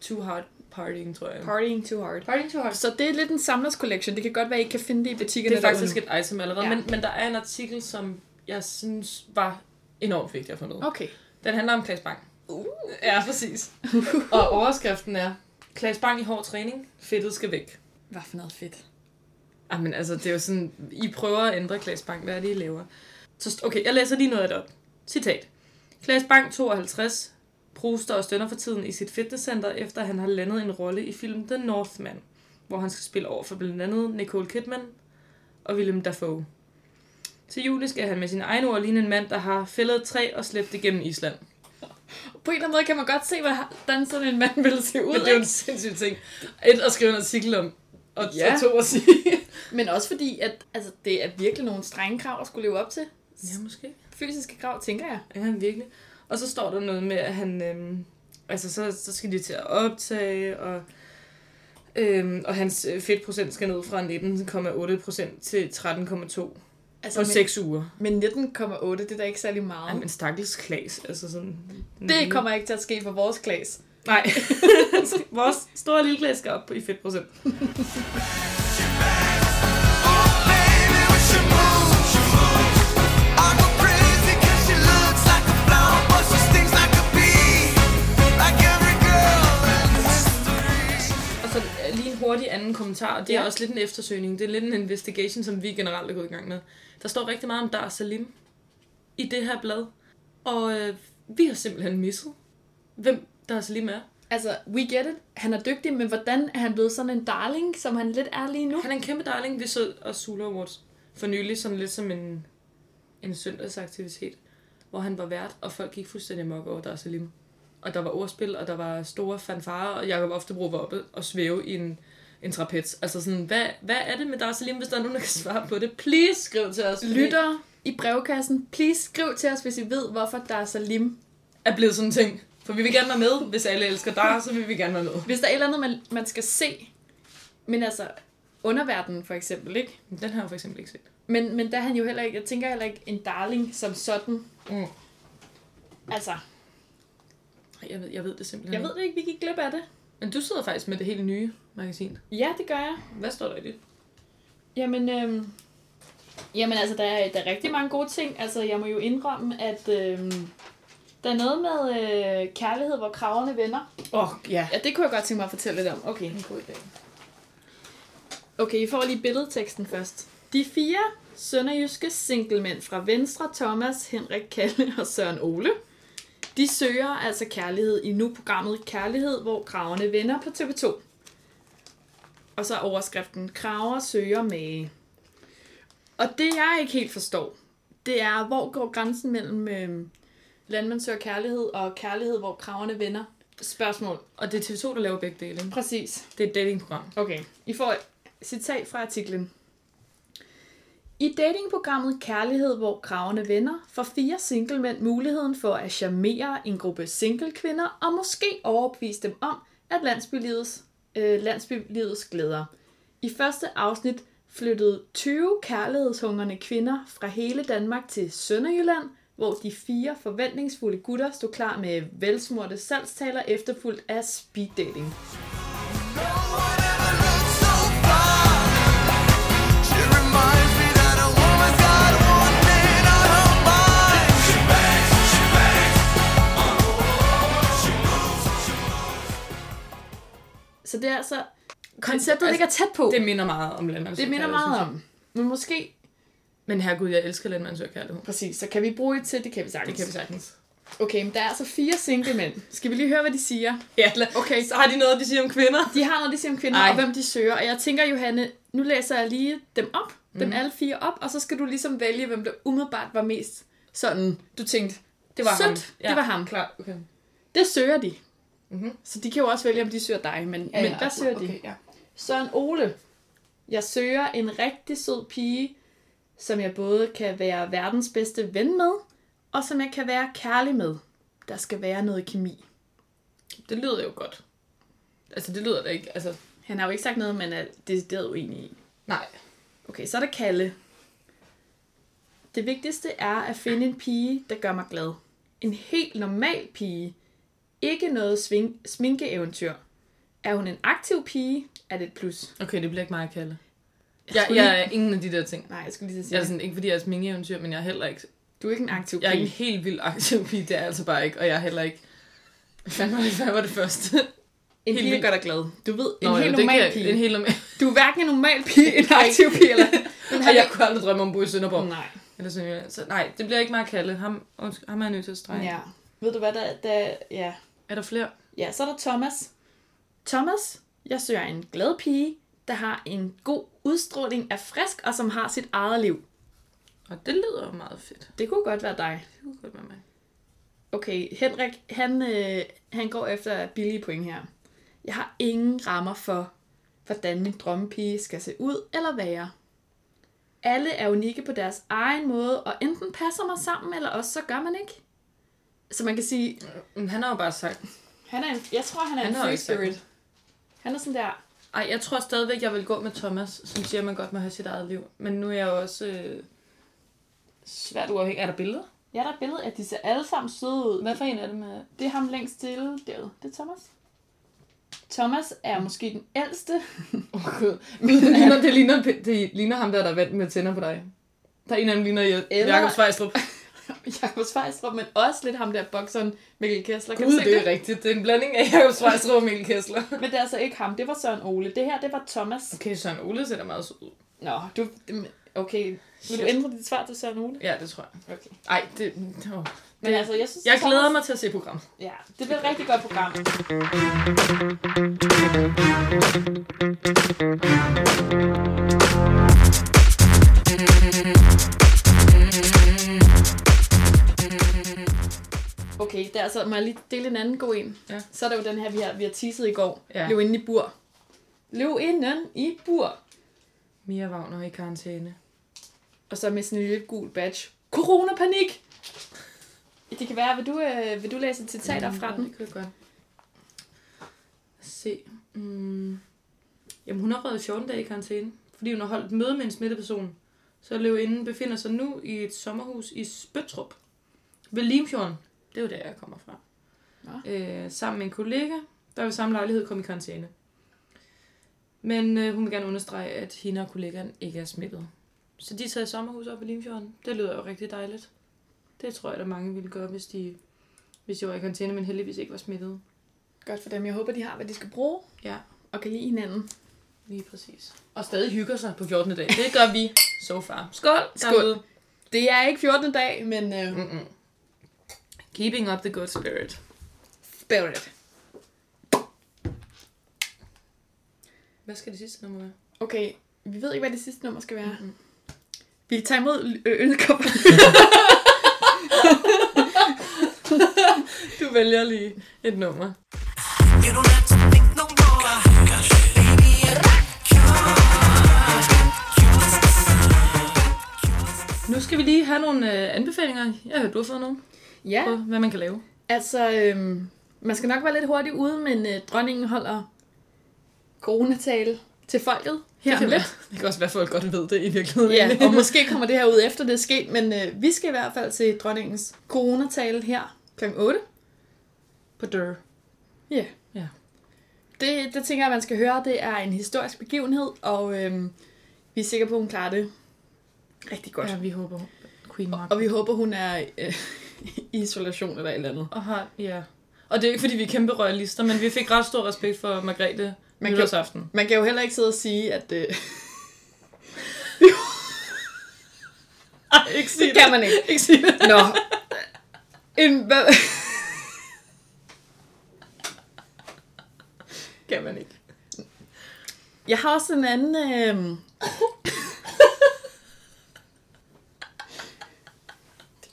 too hard partying, tror jeg. Partying too hard. partying too hard. Så det er lidt en samlers collection. Det kan godt være, I ikke kan finde det i butikkerne Det er faktisk et item allerede, Ja. men, men der er en artikel, som jeg synes var enormt vigtig at få med. Okay. Den handler om Klaas Bang. Uh. Ja, præcis. og overskriften er, Klaas Bang i hård træning, fedtet skal væk. Hvad for noget fedt. Jamen altså, det er jo sådan, I prøver at ændre Klaas Bang. Hvad er det, I laver? Så, okay, jeg læser lige noget af det op. Citat. Klaas Bang, 52, proster og stønner for tiden i sit fitnesscenter, efter han har landet en rolle i filmen The Northman, hvor han skal spille over for blandt andet Nicole Kidman og Willem Dafoe. Til juli skal han med sin egen ord ligne en mand, der har fældet et træ og slæbt det gennem Island. På en eller anden måde kan man godt se, hvordan sådan en mand ville se ud. Men det er jo en sindssyg ting. Et, at skrive en artikel om, og, ja. og to at sige. Men også fordi, at altså, det er virkelig nogle strenge krav at skulle leve op til. ja, måske. Fysiske krav, tænker jeg. Ja, virkelig. Og så står der noget med, at han... Øhm, altså, så, så skal de til at optage, og, øhm, og hans øh, fedtprocent skal ned fra 19,8% til 13,2% Altså, på men, 6 uger. men 19,8, det er da ikke særlig meget. Ej, men stakkels klas, altså sådan... det kommer ikke til at ske for vores klasse. Nej. (laughs) Vores store lille klas skal op på i fedtprocent. (laughs) hurtig anden kommentar og det Ja. er også lidt en eftersøgning. Det er lidt en investigation, som vi generelt er gået i gang med. Der står rigtig meget om Dar Salim i det her blad. Og øh, vi har simpelthen misset, hvem Dar Salim er. Altså, we get it. Han er dygtig, men hvordan er han blevet sådan en darling, som han lidt er lige nu? Han er en kæmpe darling. Vi så også Sula Awards for nylig, sådan lidt som en, en søndagsaktivitet, hvor han var vært, og folk gik fuldstændig mok over Dar Salim. Og der var ordspil, og der var store fanfarer, og Jacob Oftebro var oppe og svæve i en, en trapez. Altså sådan, hvad, hvad er det med Dar Salim, hvis der er nogen, der kan svare på det? Please skriv til os. Lytter i brevkassen, please skriv til os, hvis I ved, hvorfor der er Salim. er blevet sådan en ting. For vi vil gerne være med. Hvis alle elsker Dar, så vil vi gerne være med. Hvis der er et eller andet, man, man skal se, men altså, underverdenen for eksempel, ikke? Den har jeg for eksempel ikke set. Men, men der er han jo heller ikke, jeg tænker heller ikke en darling som sådan. Mm. Altså, Jeg ved, jeg ved det simpelthen jeg ved det ikke, vi gik glip af det. Men du sidder faktisk med det helt nye magasin. Ja, det gør jeg. Hvad står der i det? Jamen, øhm, jamen altså, der er, der er rigtig mange gode ting. Altså, jeg må jo indrømme, at øhm, der er noget med øh, kærlighed, hvor kraverne vender. Åh, oh, ja. Ja, det kunne jeg godt tænke mig at fortælle lidt om. Okay. En god idé. Okay, I får lige billedteksten først. De fire sønderjyske singlemænd fra Venstre, Thomas, Henrik Kalle og Søren Ole, de søger altså kærlighed i nu programmet Kærlighed, hvor kraverne vender på TV2. Og så er overskriften Kraver søger mage. Og det jeg ikke helt forstår, det er, hvor går grænsen mellem øh, landmand søger kærlighed og kærlighed, hvor kraverne vender? Spørgsmål. Og det er TV2, der laver begge dele. Præcis. Det er et datingprogram. Okay, I får et citat fra artiklen. I datingprogrammet Kærlighed, hvor kravene vender, får fire singlemænd muligheden for at charmere en gruppe singlekvinder og måske overbevise dem om, at landsbylivets, øh, landsbylivets glæder. I første afsnit flyttede 20 kærlighedshungrende kvinder fra hele Danmark til Sønderjylland, hvor de fire forventningsfulde gutter stod klar med velsmurte salgstaler efterfulgt af speed dating. Så det er altså... Konceptet ligger tæt på. Det minder meget om Landmand Det minder meget om. Men måske... Men herregud, jeg elsker Landmand søger kærlighed. Præcis, så kan vi bruge det til, det kan vi sagtens. Det kan vi sagtens. Okay, men der er altså fire single mænd. Skal vi lige høre, hvad de siger? Ja, Okay. så har de noget, de siger om kvinder. De har noget, de siger om kvinder, Ej. og hvem de søger. Og jeg tænker, Johanne, nu læser jeg lige dem op. Dem Mhm. alle fire op, og så skal du ligesom vælge, hvem der umiddelbart var mest sådan, du tænkte, Det var Sødt, ham. det var ham. Klart, okay. det søger de. Mhm. Så de kan jo også vælge, om de søger dig, men, ja, men hvad søger de? Okay, ja. Søren Ole. Jeg søger en rigtig sød pige, som jeg både kan være verdens bedste ven med, og som jeg kan være kærlig med. Der skal være noget kemi. Det lyder jo godt. Altså, det lyder da ikke. Altså, Han har jo ikke sagt noget, man er decideret uenig i. nej. Okay, så er der Kalle. Det vigtigste er at finde en pige, der gør mig glad. En helt normal pige. Ikke noget sving- sminkeeventyr. Er hun en aktiv pige, er det et plus. Okay, det bliver ikke mig at kalde. Jeg, jeg lige- er ingen af de der ting. Nej, jeg skulle lige til Jeg er sige, sådan, ikke fordi jeg er sminkeeventyr, men jeg er heller ikke... du er ikke en aktiv Jeg er pige. ikke en helt vild aktiv pige, det er jeg altså bare ikke. Og jeg er heller ikke... Hvad var det, hvad var det første? En helt pige, vildt. gør dig glad. Du ved, en Nå, helt jo, normal jeg- pige. En helt normal... Du er hverken en normal pige, (laughs) en aktiv pige, eller... Men Og jeg kunne aldrig drømme om at bo i Sønderborg. Nej. Eller Sønderjylland. Så nej, det bliver ikke mig at kalde. Ham, undskyld, ham er jeg nødt til at strege. Ja. Ved du hvad, der, der... Ja. Er der flere? ja, så er der Thomas. Thomas, jeg søger en glad pige, der har en god udstråling af frisk, og som har sit eget liv. Og det lyder jo meget fedt. Det kunne godt være dig. Det kunne godt være mig. Okay, Henrik, han, øh, han går efter billige point her. Jeg har ingen rammer for, hvordan min drømmepige skal se ud eller være. Alle er unikke på deres egen måde, og enten passer mig sammen, eller også så gør man ikke. Så man kan sige, Men han har jo bare sagt... han er en, jeg tror, han er Han en free sagt spirit. Han er sådan der, Ej, jeg tror stadigvæk, jeg vil gå med Thomas, som siger, at man godt må have sit eget liv. Men nu er jeg jo også øh, svært uafhængig. Er der billeder? ja, der er billede af, de ser alle sammen søde ud. Hvad for en er det med? Det er ham længst stille derude. Det er Thomas. Thomas er måske den ældste. Åh, (laughs) oh, gud. det, ligner, det, ligner, det ligner ham der, der er vant med tænder på dig. Der er en af dem ligner Eller- Eller... Svejstrup. (laughs) Jakob Svejstrup, men også lidt ham der bokseren Mikkel Kessler. Kan Gud, du det er rigtigt. Det er en blanding af Jacob Svejstrup og Mikkel Kessler. Men det er altså ikke ham, det var Søren Ole. Det her, det var Thomas. Okay, Søren Ole ser da meget sød ud. Nå, du... Okay, vil du ændre dit svar til Søren Ole? Ja, det tror jeg. Okay. Ej, det... Oh. Men altså, jeg synes... Jeg glæder Thomas- mig til at se programmet. Ja, det bliver et rigtig godt program. Okay, det er altså, må jeg lige dele en anden god en? Ja. Så er der jo den her, vi har, vi har teaset i går. Ja. Løv inde i bur. Løv inden i bur. Mia Wagner i karantæne. Og så med sådan en lille gul badge. Corona-panik! Det kan være, vil du, øh, vil du læse et citat op fra den? Det kan jeg godt. Se. Mm. Jamen, hun har røget 14 dage i karantæne, fordi hun har holdt møde med en smitteperson. Så løvinden befinder sig nu i et sommerhus i Spøtrup. Ved Limfjorden. Det er jo der, jeg kommer fra. Nå. Øh, sammen med en kollega, der ved samme lejlighed kom i karantæne. Men øh, hun vil gerne understrege, at hende og kollegaen ikke er smittet. Så de tager i sommerhus op ved Limfjorden. Det lyder jo rigtig dejligt. Det tror jeg, der mange ville gøre, hvis de, hvis de var i karantæne, men heldigvis ikke var smittet. Godt for dem. Jeg håber, de har, hvad de skal bruge. Ja, Og kan lide hinanden. lige præcis. Og stadig hygger sig på 14. dag. Det gør vi so far. Skål! Skål. derude. Det er ikke 14. dag, men øh, Mm-mm. Keeping up the good spirit. spirit. Hvad skal det sidste nummer være? Okay, vi ved ikke, hvad det sidste nummer skal være. Mhm. Vi tager imod ølkopper. (laughs) Du vælger lige et nummer. You don't have to think no more. Baby, I Nu skal vi lige have nogle øh, anbefalinger. Jeg har hørt, du har fået nogle ja, på, hvad man kan lave. altså, øhm, man skal nok være lidt hurtigt ude, men øh, dronningen holder coronatale til folket her det, lidt. være. (laughs) det kan også være, at folk godt ved det i virkeligheden. Ja, og måske kommer det her ud efter det er sket, men øh, vi skal i hvert fald til dronningens coronatale her kl. 8. På dør. Ja. Ja. Det, det tænker jeg, man skal høre. Det er en historisk begivenhed, og øhm, vi er sikre på, at hun klarer det rigtig godt. Ja, vi håber, Queen Mark. Og vi håber, hun er øh, isolation eller et eller andet. Og har, ja. Og det er ikke, fordi vi er kæmpe royalister, men vi fik ret stor respekt for Margrethe Man kan- nytårsaften. Man kan jo heller ikke sidde og sige, at... Øh, (laughs) Ej, ikke sige det kan man ikke. (laughs) Ikke sige det. Nå. En, hvad, kan man ikke. jeg har også en anden... Øh, (laughs)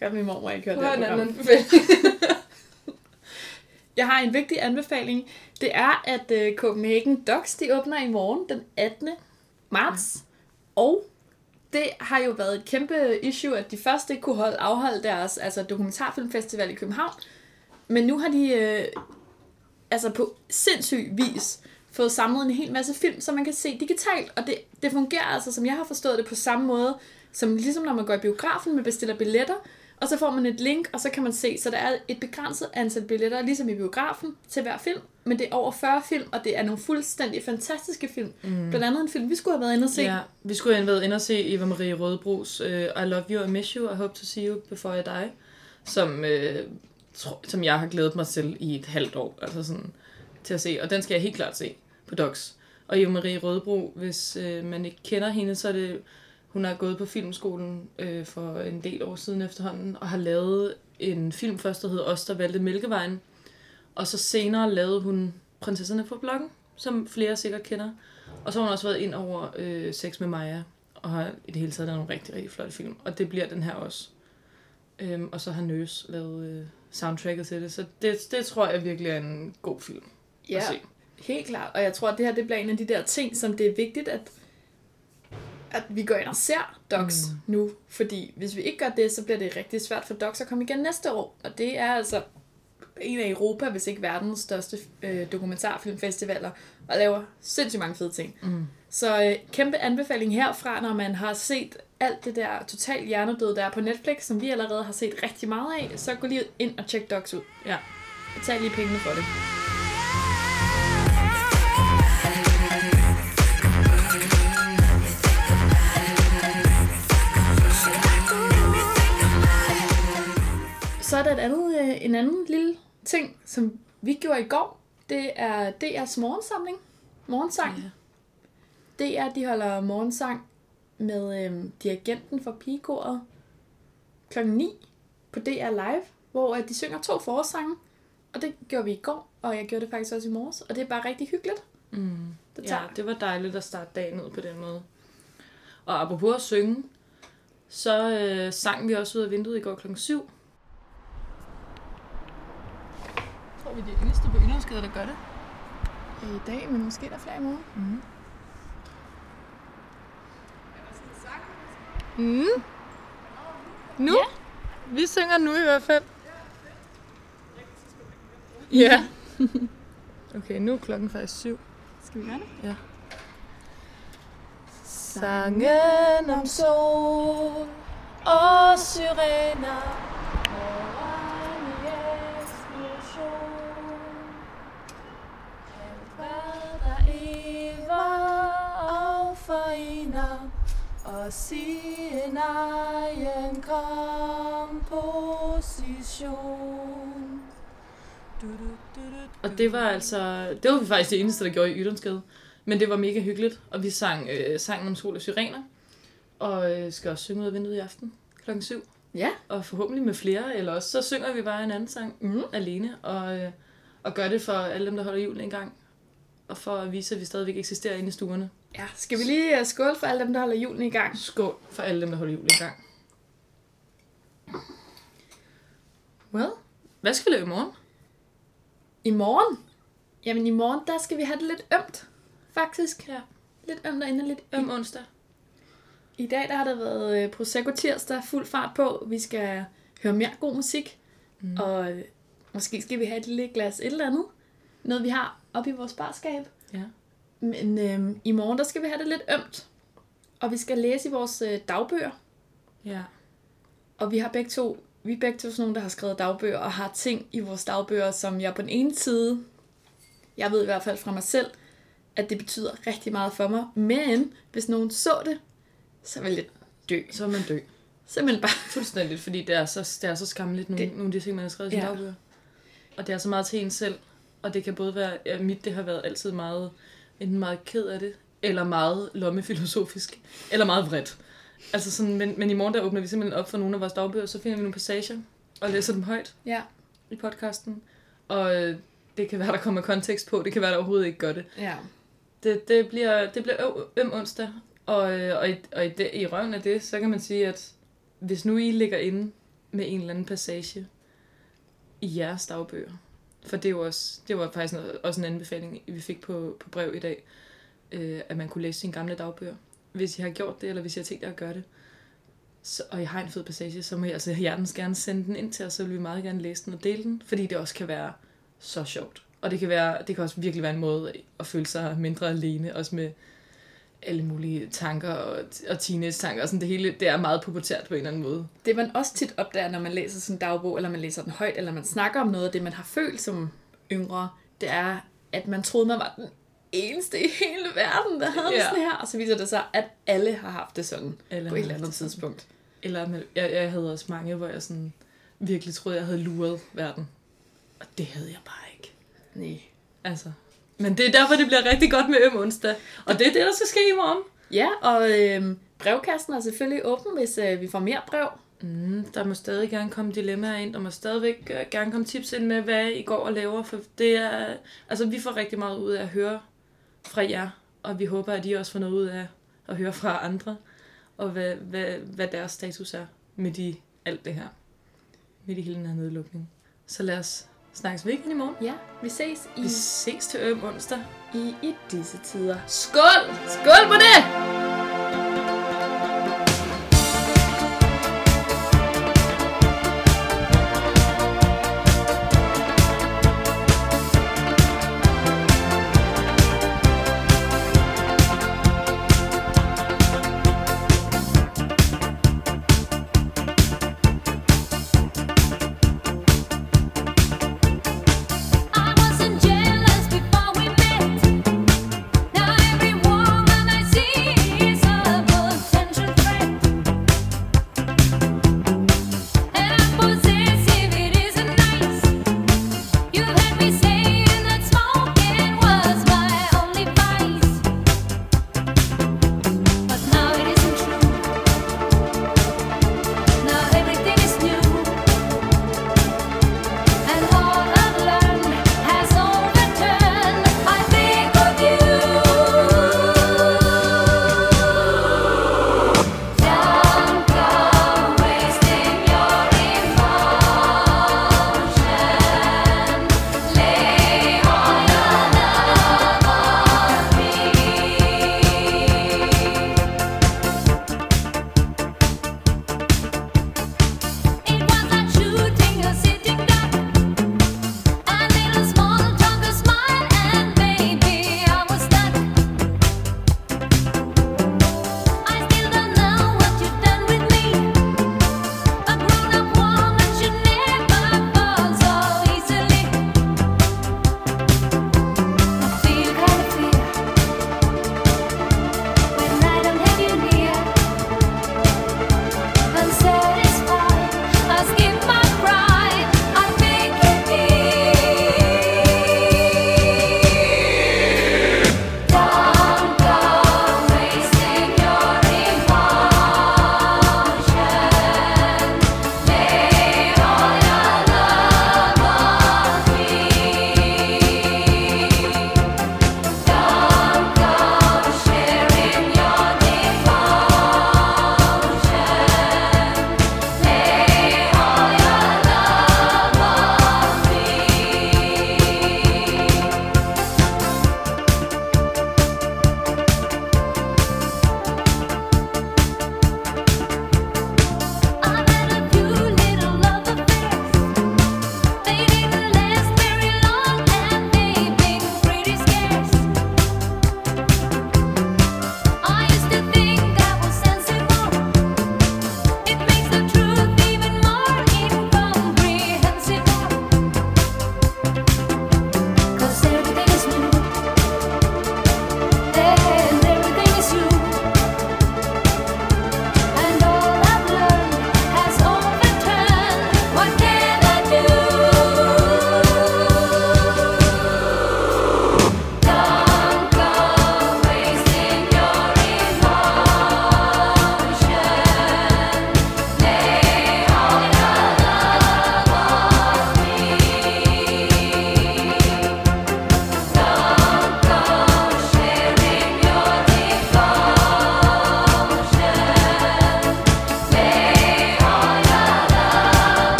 gør min mormor ikke høre det her program. Jeg har en vigtig anbefaling. Det er, at uh, Copenhagen Docs, de åbner i morgen den 18. marts. Ja. Og det har jo været et kæmpe issue, at de først ikke kunne holde, afholde deres altså, dokumentarfilmfestival i København. Men nu har de øh, altså på sindssyg vis fået samlet en hel masse film, som man kan se digitalt. Og det, det fungerer altså, som jeg har forstået det, på samme måde, som ligesom når man går i biografen, man bestiller billetter, og så får man et link, og så kan man se, så der er et begrænset antal billetter, ligesom i biografen, til hver film, men det er over 40 film, og det er nogle fuldstændig fantastiske film. Mm. Blandt andet en film, vi skulle have været inde og se. Ja, vi skulle have været inde og se Eva Marie Rødbros uh, I Love You, I Miss You, I Hope to See You Before I Die, som, uh, tro, som jeg har glædet mig til i et halvt år, altså sådan, til at se, og den skal jeg helt klart se på Docs. Og Eva Marie Rødbro, hvis uh, man ikke kender hende, så er det, hun har gået på filmskolen uh, for en del år siden efterhånden, og har lavet en film først, der hedder Os, der valgte Mælkevejen, og så senere lavede hun Prinsesserne på bloggen, som flere sikkert kender. Og så har hun også været ind over øh, Sex med Maja, og har i det hele taget lavet nogle rigtig, rigtig flotte film. Og det bliver den her også. Øhm, og så har Nøs lavet øh, soundtracket til det. Så det, det tror jeg virkelig er en god film Ja, at se. helt klart. Og jeg tror, at det her det bliver en af de der ting, som det er vigtigt, at, at vi går ind og ser Docs mm. nu. Fordi hvis vi ikke gør det, så bliver det rigtig svært for Docs at komme igen næste år. Og det er altså en af Europa, hvis ikke verdens største øh, dokumentarfilmfestivaler, og laver sindssygt mange fede ting. Mm. Så øh, kæmpe anbefaling herfra, når man har set alt det der total hjernedød, der er på Netflix, som vi allerede har set rigtig meget af, så gå lige ind og tjek Docs ud. Ja. Betal lige pengene for det. Så er der et andet, øh, en anden lille ting, som vi gjorde i går. Det er DR's morgensamling. Morgensang. Ja. DR, de holder morgensang med øh, dirigenten for pigekoret kl. 9 på DR Live, hvor øh, de synger to forsange. Og det gjorde vi i går, og jeg gjorde det faktisk også i morges. Og det er bare rigtig hyggeligt. Mm. Det Ja, tager det var dejligt at starte dagen ud på den måde. Og apropos at synge, så øh, sang vi også ud af vinduet i går klokken 7. Tror vi, de er eneste på Yllandsgade, der gør det? i dag, men måske er der flere i morgen. Mm. Mm. Nu? Ja. Vi synger nu i hvert fald. Ja. (laughs) Okay, nu er klokken faktisk 7. Skal vi gøre det? Sangen om sol og syrener foran forener os i en egen komposition. Du, du, du, du, Og det var altså, det var vi faktisk det eneste, der gjorde i Yllandsgade. Men det var mega hyggeligt, og vi sang øh, sangen om sol og syrener. Og øh, skal også synge ud af vinduet i aften klokken 7. Ja. Og forhåbentlig med flere, eller også så synger vi bare en anden sang Mm. alene. Og, øh, og gør det for alle dem, der holder julen en gang. Og for at vise, at vi stadigvæk eksisterer inde i stuerne. Ja, skal vi lige uh, skåle for alle dem, der holder julen i gang? Skål for alle dem, der holder julen en gang. Well, hvad skal vi lave i morgen? I morgen? Jamen i morgen, der skal vi have det lidt ømt, faktisk. Ja. Lidt ømt og inderligt. Om onsdag. I dag der har der været øh, Prosecco tirsdag, fuld fart på. Vi skal høre mere god musik. Mm. Og øh, måske skal vi have et lille glas et eller andet. Noget vi har oppe i vores barskab. Ja. Men øh, i morgen, der skal vi have det lidt ømt. Og vi skal læse i vores øh, dagbøger. Ja. Og vi har begge to, vi er begge to sådan nogle, der har skrevet dagbøger og har ting i vores dagbøger, som jeg på den ene side, jeg ved i hvert fald fra mig selv, at det betyder rigtig meget for mig. Men hvis nogen så det, så vil jeg dø. Så er man dø. Simpelthen bare. Fuldstændigt, fordi det er så, det er så skamligt, nogle, Det- nogle af de ting, man har skrevet i ja. dagbøger. Og det er så meget til en selv. Og det kan både være, ja, mit det har været altid meget, enten meget ked af det, eller meget lommefilosofisk, eller meget vredt. Altså sådan, men, men i morgen der åbner vi simpelthen op for nogle af vores dagbøger, så finder vi nogle passager, og læser dem højt Ja. i podcasten. Og øh, det kan være, der kommer kontekst på, det kan være, der overhovedet ikke gør det. Ja. Det, det bliver, det bliver øm onsdag, og, øh, og, i, og i, det, i røven af det, så kan man sige, at hvis nu I ligger inde med en eller anden passage i jeres dagbøger, for det, er også, det var faktisk noget, også en anbefaling, vi fik på, på brev i dag, øh, at man kunne læse sine gamle dagbøger. Hvis I har gjort det, eller hvis I har tænkt jer at gøre det, så, og I har en fed passage, så må I altså hjertens gerne sende den ind til os, så vil vi meget gerne læse den og dele den, fordi det også kan være så sjovt. Og det kan, være, det kan også virkelig være en måde at føle sig mindre alene, også med alle mulige tanker og, og teenage-tanker. Og sådan det hele, det er meget pubertært på en eller anden måde. Det man også tit opdager, når man læser sådan en dagbog, eller man læser den højt, eller man snakker om noget af det, man har følt som yngre, det er, at man troede, man var den eneste i hele verden, der havde ja. Sådan her. Og så viser det sig, at alle har haft det sådan Eller på et eller andet tidspunkt. Eller jeg, jeg havde også mange, hvor jeg sådan virkelig troede, jeg havde luret verden. Og det havde jeg bare ikke. Nej. Altså. Men det er derfor, det bliver rigtig godt med øm onsdag. Og det er det, der skal ske i morgen. Ja, og øh, brevkassen er selvfølgelig åben, hvis øh, vi får mere brev. Mm, der må stadig gerne komme dilemmaer ind. Der må stadigvæk øh, gerne komme tips ind med, hvad I går og laver. For det er, altså, vi får rigtig meget ud af at høre fra jer. Og vi håber, at I også får noget ud af at høre fra andre. Og hvad, hvad, hvad deres status er midt i alt det her. Midt i hele den her nedlukning. Så lad os snakkes ved igen i morgen. Ja, vi ses i, Vi ses til øm onsdag. i, i disse tider. Skål! Skål på det!